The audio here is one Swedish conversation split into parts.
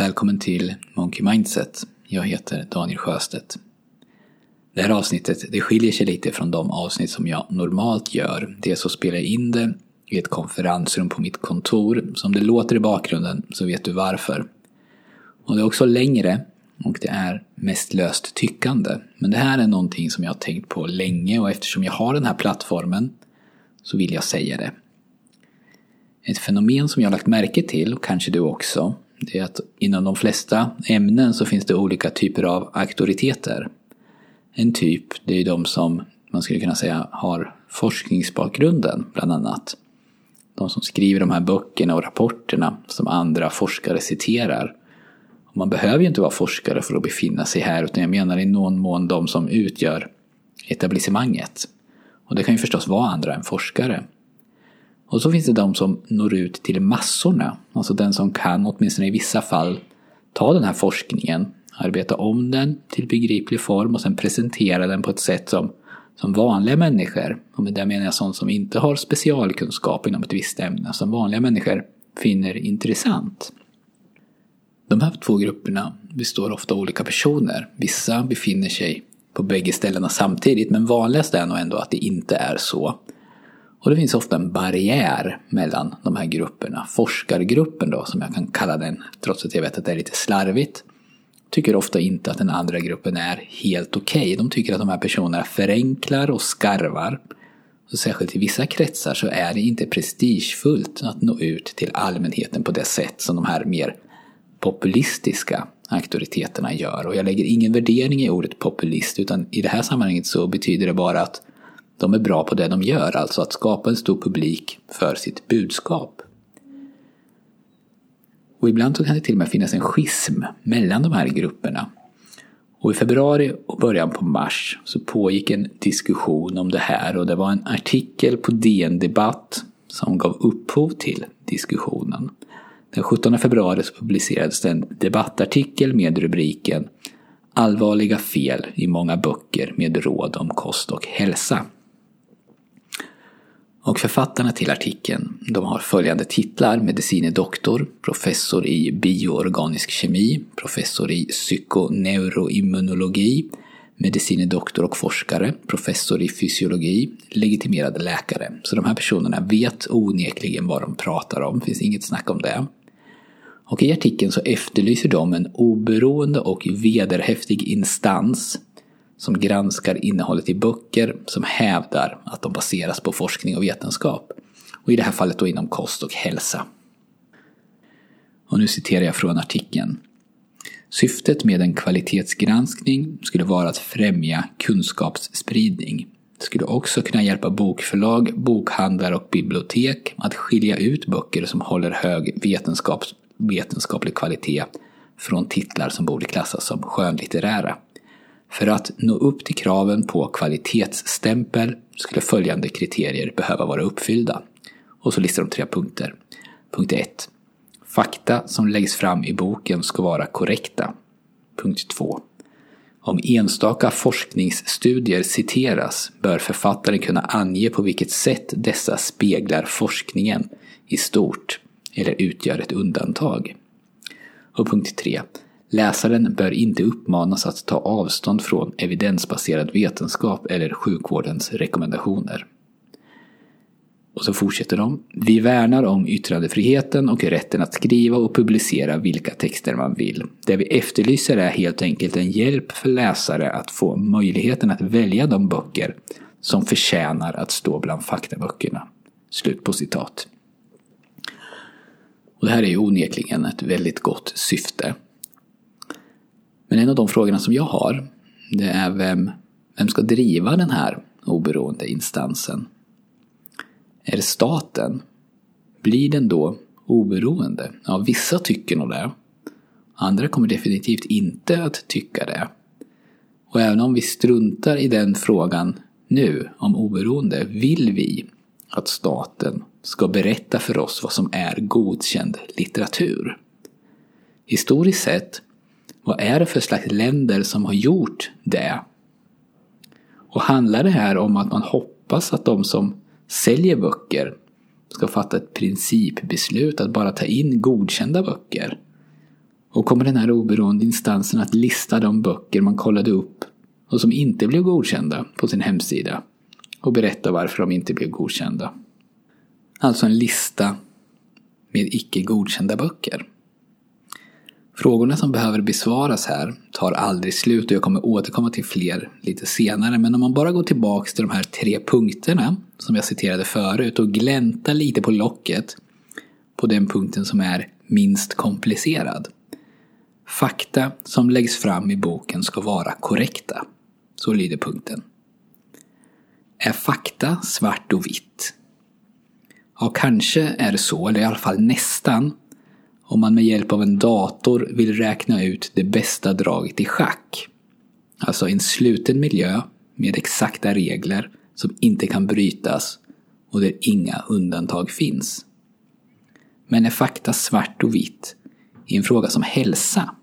Välkommen till Monkey Mindset. Jag heter Daniel Sjöstedt. Det här avsnittet det skiljer sig lite från de avsnitt som jag normalt gör. Dels så spelar jag in det i ett konferensrum på mitt kontor. Så om det låter i bakgrunden så vet du varför. Och det är också längre och det är mest löst tyckande. Men det här är någonting som jag har tänkt på länge och eftersom jag har den här plattformen så vill jag säga det. Ett fenomen som jag har lagt märke till, och kanske du också, det är att inom de flesta ämnen så finns det olika typer av auktoriteter. En typ, det är de som man skulle kunna säga har forskningsbakgrunden bland annat. De som skriver de här böckerna och rapporterna som andra forskare citerar. Och man behöver ju inte vara forskare för att befinna sig här utan jag menar i någon mån de som utgör etablissemanget. Och det kan ju förstås vara andra än forskare. Och så finns det de som når ut till massorna, alltså den som kan, åtminstone i vissa fall, ta den här forskningen, arbeta om den till begriplig form och sen presentera den på ett sätt som, som vanliga människor, och med det menar jag sånt som inte har specialkunskap inom ett visst ämne, som vanliga människor finner intressant. De här två grupperna består ofta av olika personer. Vissa befinner sig på bägge ställena samtidigt, men vanligast är nog ändå att det inte är så. Och det finns ofta en barriär mellan de här grupperna. Forskargruppen då, som jag kan kalla den, trots att jag vet att det är lite slarvigt, tycker ofta inte att den andra gruppen är helt okej. Okay. De tycker att de här personerna förenklar och skarvar. Och särskilt i vissa kretsar så är det inte prestigefullt att nå ut till allmänheten på det sätt som de här mer populistiska auktoriteterna gör. Och jag lägger ingen värdering i ordet populist utan i det här sammanhanget så betyder det bara att de är bra på det de gör, alltså att skapa en stor publik för sitt budskap. Och ibland så kan det till och med finnas en schism mellan de här grupperna. Och i februari och början på mars så pågick en diskussion om det här och det var en artikel på DN Debatt som gav upphov till diskussionen. Den 17 februari så publicerades en debattartikel med rubriken Allvarliga fel i många böcker med råd om kost och hälsa. Och författarna till artikeln de har följande titlar. Medicine doktor, professor i bioorganisk kemi, professor i psykoneuroimmunologi, medicine doktor och forskare, professor i fysiologi, legitimerad läkare. Så de här personerna vet onekligen vad de pratar om, det finns inget snack om det. Och i artikeln så efterlyser de en oberoende och vederhäftig instans som granskar innehållet i böcker som hävdar att de baseras på forskning och vetenskap. Och i det här fallet då inom kost och hälsa. Och nu citerar jag från artikeln. Syftet med en kvalitetsgranskning skulle vara att främja kunskapsspridning. Det skulle också kunna hjälpa bokförlag, bokhandlare och bibliotek att skilja ut böcker som håller hög vetenskaps, vetenskaplig kvalitet från titlar som borde klassas som skönlitterära. För att nå upp till kraven på kvalitetsstämpel skulle följande kriterier behöva vara uppfyllda. Och så listar de tre punkter. Punkt 1. Fakta som läggs fram i boken ska vara korrekta. Punkt 2. Om enstaka forskningsstudier citeras bör författaren kunna ange på vilket sätt dessa speglar forskningen i stort eller utgör ett undantag. Och punkt 3. Läsaren bör inte uppmanas att ta avstånd från evidensbaserad vetenskap eller sjukvårdens rekommendationer. Och så fortsätter de. Vi värnar om yttrandefriheten och rätten att skriva och publicera vilka texter man vill. Det vi efterlyser är helt enkelt en hjälp för läsare att få möjligheten att välja de böcker som förtjänar att stå bland faktaböckerna. Slut på citat. Och det här är ju onekligen ett väldigt gott syfte. Men en av de frågorna som jag har, det är vem, vem ska driva den här oberoende instansen? Är det staten? Blir den då oberoende? Ja, vissa tycker nog det. Andra kommer definitivt inte att tycka det. Och även om vi struntar i den frågan nu om oberoende vill vi att staten ska berätta för oss vad som är godkänd litteratur. Historiskt sett vad är det för slags länder som har gjort det? Och handlar det här om att man hoppas att de som säljer böcker ska fatta ett principbeslut att bara ta in godkända böcker? Och kommer den här oberoende instansen att lista de böcker man kollade upp och som inte blev godkända på sin hemsida och berätta varför de inte blev godkända. Alltså en lista med icke godkända böcker. Frågorna som behöver besvaras här tar aldrig slut och jag kommer återkomma till fler lite senare. Men om man bara går tillbaks till de här tre punkterna som jag citerade förut och gläntar lite på locket på den punkten som är minst komplicerad. Fakta som läggs fram i boken ska vara korrekta. Så lyder punkten. Är fakta svart och vitt? Ja, kanske är det så, eller i alla fall nästan, om man med hjälp av en dator vill räkna ut det bästa draget i schack. Alltså en sluten miljö med exakta regler som inte kan brytas och där inga undantag finns. Men är fakta svart och vitt i en fråga som hälsa?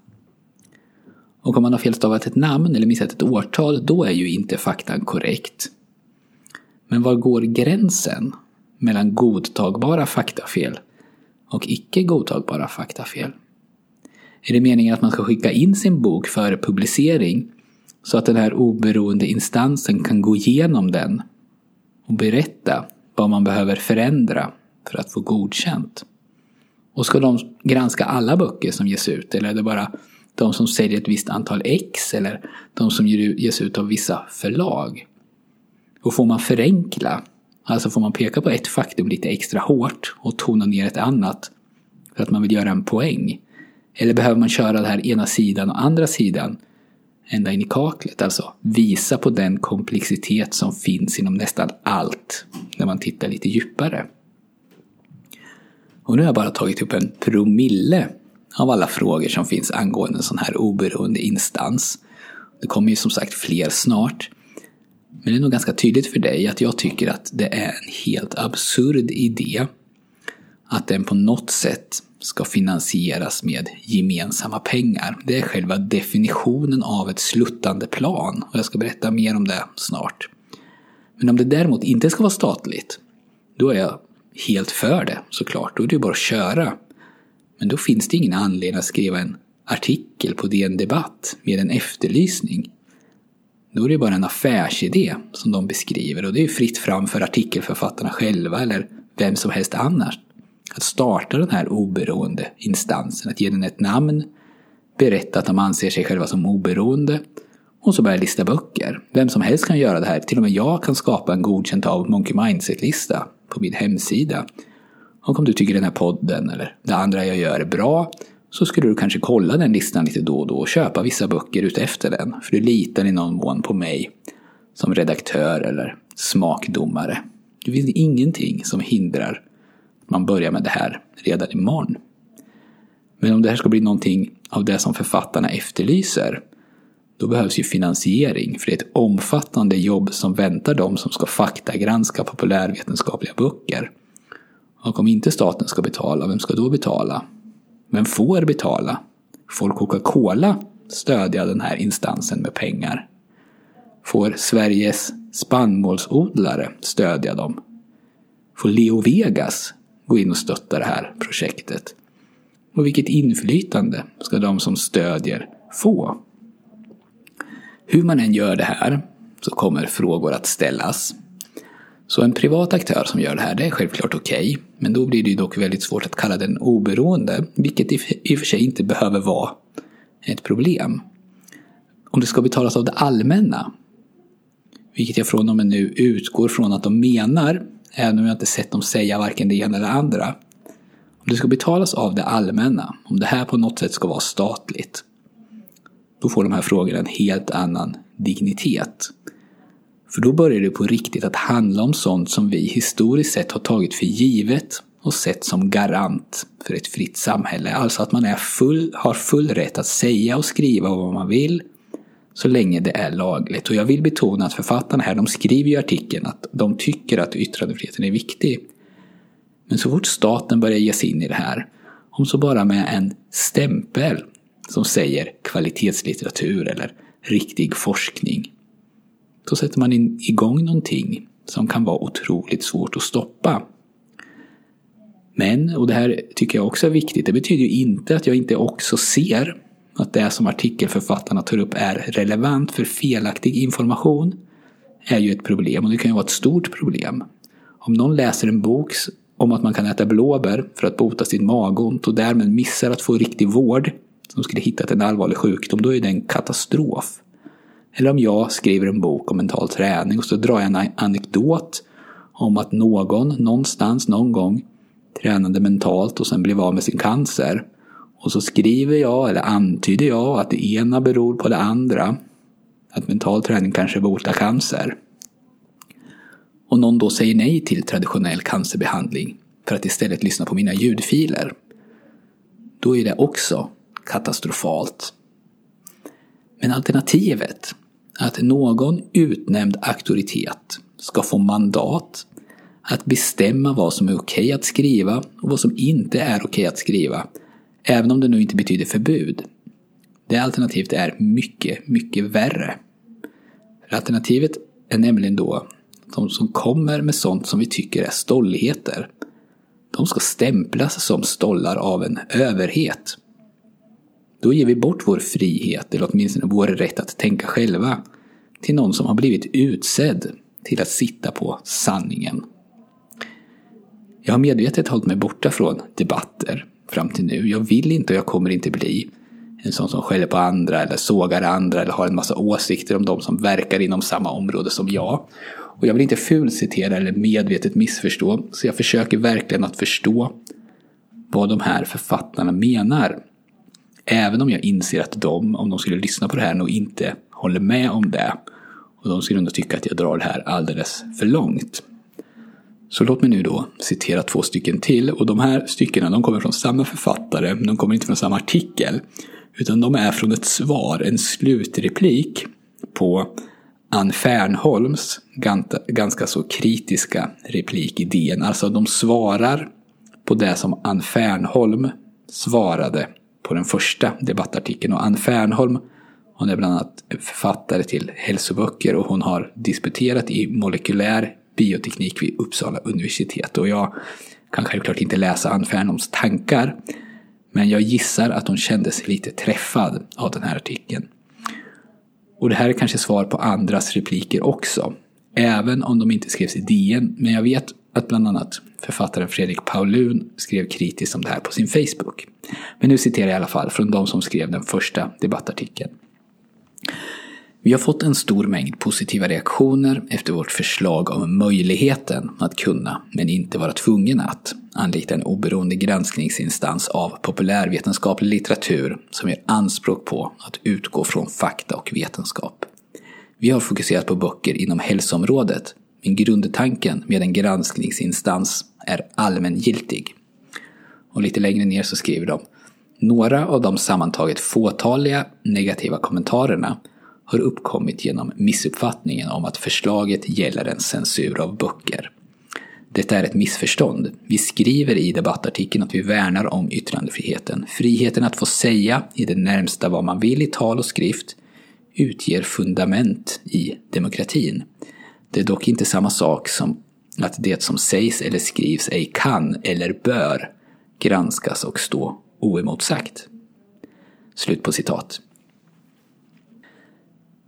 Och om man har felstavat ett namn eller missat ett årtal, då är ju inte faktan korrekt. Men var går gränsen mellan godtagbara faktafel och icke godtagbara faktafel? Är det meningen att man ska skicka in sin bok före publicering så att den här oberoende instansen kan gå igenom den och berätta vad man behöver förändra för att få godkänt? Och ska de granska alla böcker som ges ut eller är det bara de som säljer ett visst antal ex eller de som ges ut av vissa förlag? Och får man förenkla Alltså får man peka på ett faktum lite extra hårt och tona ner ett annat för att man vill göra en poäng? Eller behöver man köra det här ena sidan och andra sidan ända in i kaklet? Alltså visa på den komplexitet som finns inom nästan allt när man tittar lite djupare. Och nu har jag bara tagit upp en promille av alla frågor som finns angående en sån här oberoende instans. Det kommer ju som sagt fler snart. Men det är nog ganska tydligt för dig att jag tycker att det är en helt absurd idé att den på något sätt ska finansieras med gemensamma pengar. Det är själva definitionen av ett sluttande plan och jag ska berätta mer om det snart. Men om det däremot inte ska vara statligt, då är jag helt för det såklart. Då är det ju bara att köra. Men då finns det ingen anledning att skriva en artikel på DN Debatt med en efterlysning. Då är det bara en affärsidé som de beskriver och det är fritt fram för artikelförfattarna själva eller vem som helst annars. Att starta den här oberoende instansen, att ge den ett namn, berätta att de anser sig själva som oberoende och så börja lista böcker. Vem som helst kan göra det här. Till och med jag kan skapa en godkänt av Monkey Mindset-lista på min hemsida. Och om du tycker den här podden eller det andra jag gör är bra så skulle du kanske kolla den listan lite då och då och köpa vissa böcker utefter den. För du litar i någon mån på mig som redaktör eller smakdomare. Det finns ingenting som hindrar att man börjar med det här redan imorgon. Men om det här ska bli någonting av det som författarna efterlyser då behövs ju finansiering, för det är ett omfattande jobb som väntar dem som ska faktagranska populärvetenskapliga böcker. Och om inte staten ska betala, vem ska då betala? Men får betala? Får Coca-Cola stödja den här instansen med pengar? Får Sveriges spannmålsodlare stödja dem? Får Leo Vegas gå in och stötta det här projektet? Och vilket inflytande ska de som stödjer få? Hur man än gör det här så kommer frågor att ställas. Så en privat aktör som gör det här, det är självklart okej. Okay, men då blir det ju dock väldigt svårt att kalla den oberoende, vilket i och för sig inte behöver vara ett problem. Om det ska betalas av det allmänna, vilket jag från och med nu utgår från att de menar, även om jag inte sett dem säga varken det ena eller det andra. Om det ska betalas av det allmänna, om det här på något sätt ska vara statligt, då får de här frågorna en helt annan dignitet. För då börjar det på riktigt att handla om sånt som vi historiskt sett har tagit för givet och sett som garant för ett fritt samhälle. Alltså att man är full, har full rätt att säga och skriva vad man vill så länge det är lagligt. Och jag vill betona att författarna här, de skriver i artikeln att de tycker att yttrandefriheten är viktig. Men så fort staten börjar ge sig in i det här, om så bara med en stämpel som säger kvalitetslitteratur eller riktig forskning, då sätter man igång någonting som kan vara otroligt svårt att stoppa. Men, och det här tycker jag också är viktigt, det betyder ju inte att jag inte också ser att det som artikelförfattarna tar upp är relevant för felaktig information är ju ett problem och det kan ju vara ett stort problem. Om någon läser en bok om att man kan äta blåbär för att bota sitt magont och därmed missar att få riktig vård som skulle hittat en allvarlig sjukdom, då är det en katastrof. Eller om jag skriver en bok om mental träning och så drar jag en anekdot om att någon någonstans någon gång tränade mentalt och sen blev av med sin cancer. Och så skriver jag, eller antyder jag, att det ena beror på det andra. Att mental träning kanske botar cancer. Och någon då säger nej till traditionell cancerbehandling för att istället lyssna på mina ljudfiler. Då är det också katastrofalt. Men alternativet, att någon utnämnd auktoritet ska få mandat att bestämma vad som är okej att skriva och vad som inte är okej att skriva, även om det nu inte betyder förbud. Det alternativet är mycket, mycket värre. För alternativet är nämligen då de som kommer med sånt som vi tycker är stolligheter. De ska stämplas som stollar av en överhet. Då ger vi bort vår frihet, eller åtminstone vår rätt att tänka själva, till någon som har blivit utsedd till att sitta på sanningen. Jag har medvetet hållit mig borta från debatter fram till nu. Jag vill inte och jag kommer inte bli en sån som skäller på andra eller sågar andra eller har en massa åsikter om de som verkar inom samma område som jag. Och jag vill inte fulcitera eller medvetet missförstå, så jag försöker verkligen att förstå vad de här författarna menar. Även om jag inser att de, om de skulle lyssna på det här, nog inte håller med om det. Och de skulle nog tycka att jag drar det här alldeles för långt. Så låt mig nu då citera två stycken till. Och de här styckena de kommer från samma författare, men de kommer inte från samma artikel. Utan de är från ett svar, en slutreplik på Ann Fernholms ganska så kritiska replik i DN. Alltså de svarar på det som Ann Fernholm svarade på den första debattartikeln. Och Ann Fernholm hon är bland annat författare till hälsoböcker och hon har disputerat i molekylär bioteknik vid Uppsala universitet. Och jag kan självklart inte läsa Ann Fernholms tankar. Men jag gissar att hon kände sig lite träffad av den här artikeln. Och det här är kanske svar på andras repliker också. Även om de inte skrevs i DN. Men jag vet att bland annat författaren Fredrik Paulun skrev kritiskt om det här på sin Facebook. Men nu citerar jag i alla fall från de som skrev den första debattartikeln. Vi har fått en stor mängd positiva reaktioner efter vårt förslag om möjligheten att kunna, men inte vara tvungen att, anlita en oberoende granskningsinstans av populärvetenskaplig litteratur som gör anspråk på att utgå från fakta och vetenskap. Vi har fokuserat på böcker inom hälsoområdet, men grundtanken med en granskningsinstans är allmängiltig. Och lite längre ner så skriver de några av de sammantaget fåtaliga negativa kommentarerna har uppkommit genom missuppfattningen om att förslaget gäller en censur av böcker. Detta är ett missförstånd. Vi skriver i debattartikeln att vi värnar om yttrandefriheten. Friheten att få säga i det närmsta vad man vill i tal och skrift utger fundament i demokratin. Det är dock inte samma sak som att det som sägs eller skrivs ej kan eller bör granskas och stå oemotsagt. Slut på citat.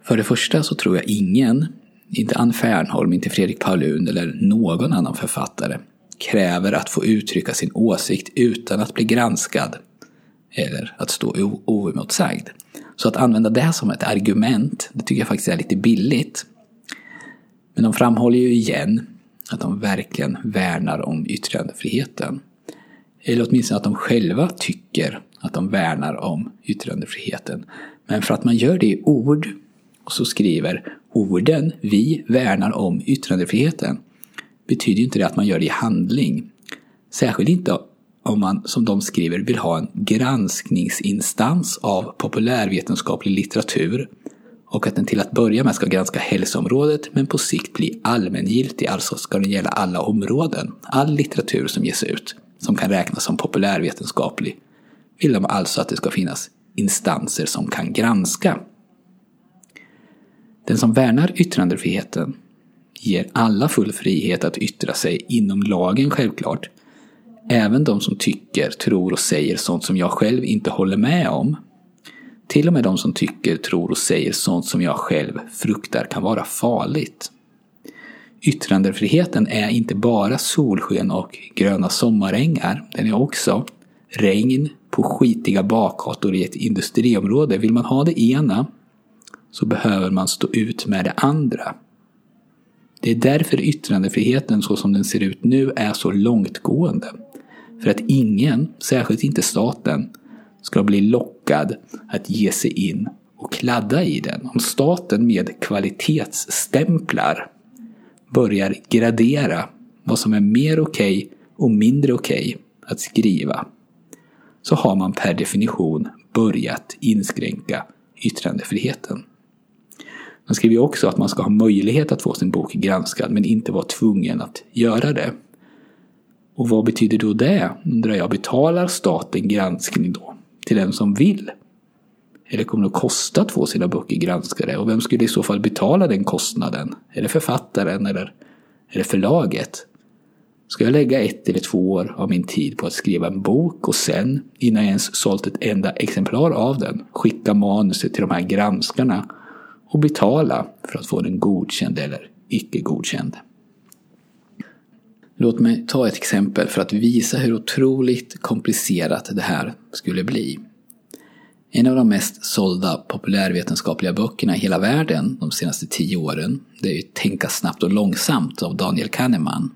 För det första så tror jag ingen, inte Ann Fernholm, inte Fredrik Paulun eller någon annan författare, kräver att få uttrycka sin åsikt utan att bli granskad eller att stå oemotsagd. Så att använda det som ett argument, det tycker jag faktiskt är lite billigt. Men de framhåller ju igen att de verkligen värnar om yttrandefriheten. Eller åtminstone att de själva tycker att de värnar om yttrandefriheten. Men för att man gör det i ord och så skriver orden vi värnar om yttrandefriheten betyder inte det att man gör det i handling. Särskilt inte om man, som de skriver, vill ha en granskningsinstans av populärvetenskaplig litteratur och att den till att börja med ska granska hälsoområdet men på sikt bli allmängiltig, alltså ska den gälla alla områden. All litteratur som ges ut, som kan räknas som populärvetenskaplig, vill de alltså att det ska finnas instanser som kan granska. Den som värnar yttrandefriheten ger alla full frihet att yttra sig inom lagen självklart. Även de som tycker, tror och säger sånt som jag själv inte håller med om. Till och med de som tycker, tror och säger sånt som jag själv fruktar kan vara farligt. Yttrandefriheten är inte bara solsken och gröna sommarängar. Den är också regn på skitiga bakgator i ett industriområde. Vill man ha det ena så behöver man stå ut med det andra. Det är därför yttrandefriheten så som den ser ut nu är så långtgående. För att ingen, särskilt inte staten, ska bli lockad att ge sig in och kladda i den. Om staten med kvalitetsstämplar börjar gradera vad som är mer okej okay och mindre okej okay att skriva så har man per definition börjat inskränka yttrandefriheten. Man skriver också att man ska ha möjlighet att få sin bok granskad men inte vara tvungen att göra det. Och vad betyder då det? Undrar jag. Betalar staten granskning då? Till den som vill? Eller kommer det att kosta att få sina böcker granskade? Och vem skulle i så fall betala den kostnaden? Är det författaren eller är det förlaget? Ska jag lägga ett eller två år av min tid på att skriva en bok och sen, innan jag ens sålt ett enda exemplar av den, skicka manuset till de här granskarna och betala för att få den godkänd eller icke godkänd? Låt mig ta ett exempel för att visa hur otroligt komplicerat det här skulle bli. En av de mest sålda populärvetenskapliga böckerna i hela världen de senaste tio åren, det är ju Tänka snabbt och långsamt av Daniel Kahneman.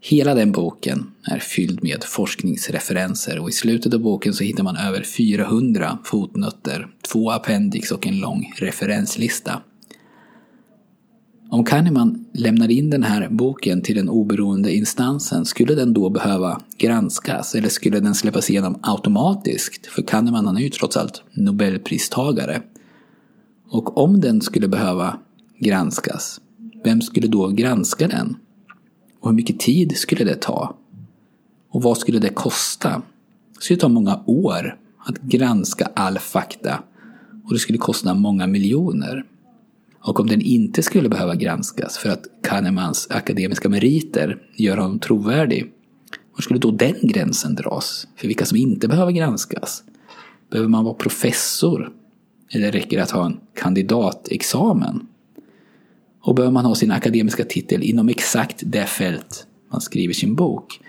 Hela den boken är fylld med forskningsreferenser och i slutet av boken så hittar man över 400 fotnötter, två appendix och en lång referenslista. Om Kahneman lämnar in den här boken till den oberoende instansen, skulle den då behöva granskas eller skulle den släppas igenom automatiskt? För Kahneman han är ju trots allt Nobelpristagare. Och om den skulle behöva granskas, vem skulle då granska den? Och hur mycket tid skulle det ta? Och vad skulle det kosta? Det skulle ta många år att granska all fakta och det skulle kosta många miljoner. Och om den inte skulle behöva granskas för att Kahnemans akademiska meriter gör honom trovärdig, var skulle då den gränsen dras? För vilka som inte behöver granskas? Behöver man vara professor? Eller räcker det att ha en kandidatexamen? Och behöver man ha sin akademiska titel inom exakt det fält man skriver sin bok?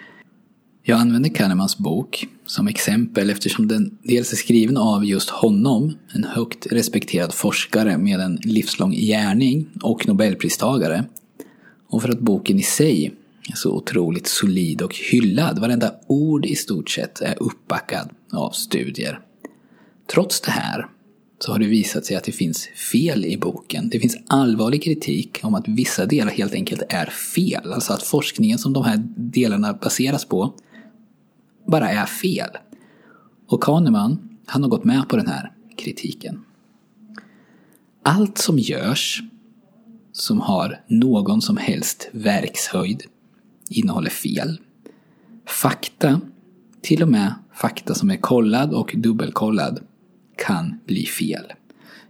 Jag använder Kahnemans bok som exempel eftersom den dels är skriven av just honom, en högt respekterad forskare med en livslång gärning och nobelpristagare. Och för att boken i sig är så otroligt solid och hyllad. Varenda ord i stort sett är uppbackad av studier. Trots det här så har det visat sig att det finns fel i boken. Det finns allvarlig kritik om att vissa delar helt enkelt är fel. Alltså att forskningen som de här delarna baseras på bara är fel. Och Kahneman, han har gått med på den här kritiken. Allt som görs som har någon som helst verkshöjd innehåller fel. Fakta, till och med fakta som är kollad och dubbelkollad, kan bli fel.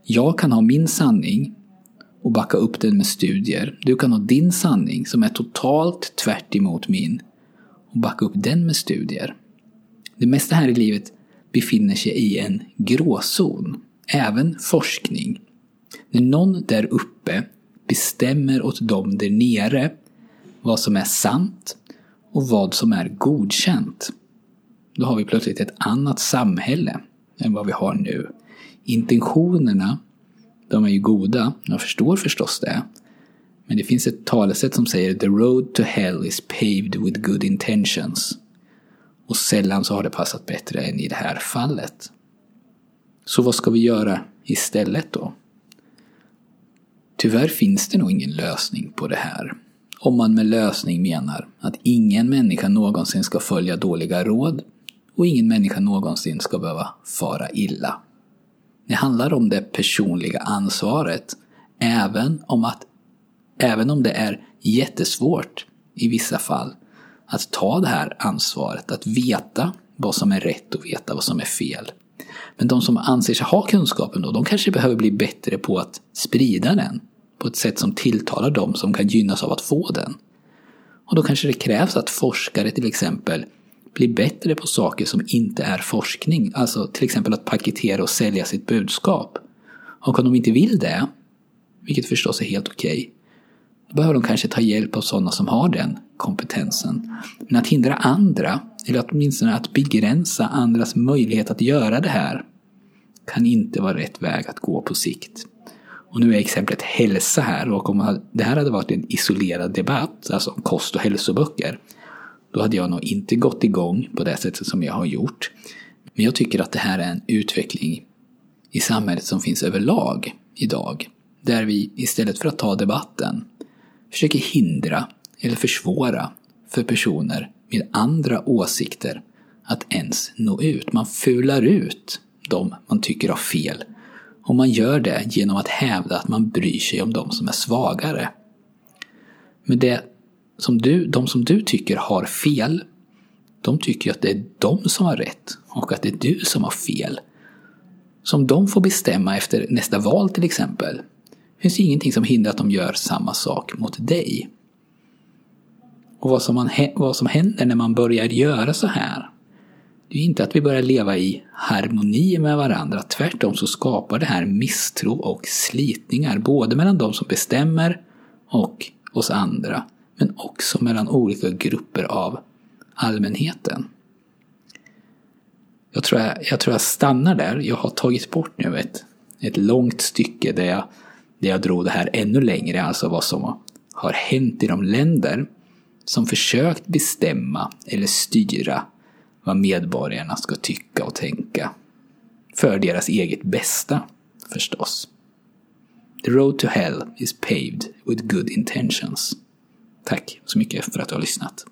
Jag kan ha min sanning och backa upp den med studier. Du kan ha din sanning som är totalt tvärt min och backa upp den med studier. Det mesta här i livet befinner sig i en gråzon. Även forskning. När någon där uppe bestämmer åt dem där nere vad som är sant och vad som är godkänt. Då har vi plötsligt ett annat samhälle än vad vi har nu. Intentionerna, de är ju goda. Jag förstår förstås det. Men det finns ett talesätt som säger “The road to hell is paved with good intentions”. Och sällan så har det passat bättre än i det här fallet. Så vad ska vi göra istället då? Tyvärr finns det nog ingen lösning på det här. Om man med lösning menar att ingen människa någonsin ska följa dåliga råd och ingen människa någonsin ska behöva fara illa. Det handlar om det personliga ansvaret, även om, att, även om det är jättesvårt i vissa fall att ta det här ansvaret, att veta vad som är rätt och veta vad som är fel. Men de som anser sig ha kunskapen då, de kanske behöver bli bättre på att sprida den på ett sätt som tilltalar dem som kan gynnas av att få den. Och då kanske det krävs att forskare till exempel blir bättre på saker som inte är forskning. Alltså till exempel att paketera och sälja sitt budskap. Och om de inte vill det, vilket förstås är helt okej, okay, då behöver de kanske ta hjälp av sådana som har den kompetensen. Men att hindra andra, eller åtminstone att begränsa andras möjlighet att göra det här, kan inte vara rätt väg att gå på sikt. Och nu är exemplet hälsa här och om det här hade varit en isolerad debatt, alltså kost och hälsoböcker, då hade jag nog inte gått igång på det sättet som jag har gjort. Men jag tycker att det här är en utveckling i samhället som finns överlag idag. Där vi istället för att ta debatten försöker hindra eller försvåra för personer med andra åsikter att ens nå ut. Man fular ut de man tycker har fel. Och man gör det genom att hävda att man bryr sig om de som är svagare. Men det som du, de som du tycker har fel, de tycker att det är de som har rätt och att det är du som har fel. Som de får bestämma efter nästa val till exempel, finns ingenting som hindrar att de gör samma sak mot dig. Och vad som, man, vad som händer när man börjar göra så här, det är inte att vi börjar leva i harmoni med varandra. Tvärtom så skapar det här misstro och slitningar, både mellan de som bestämmer och oss andra men också mellan olika grupper av allmänheten. Jag tror jag, jag, tror jag stannar där. Jag har tagit bort nu ett, ett långt stycke där jag, där jag drog det här ännu längre, alltså vad som har hänt i de länder som försökt bestämma eller styra vad medborgarna ska tycka och tänka. För deras eget bästa, förstås. The road to hell is paved with good intentions. Tack så mycket för att du har lyssnat.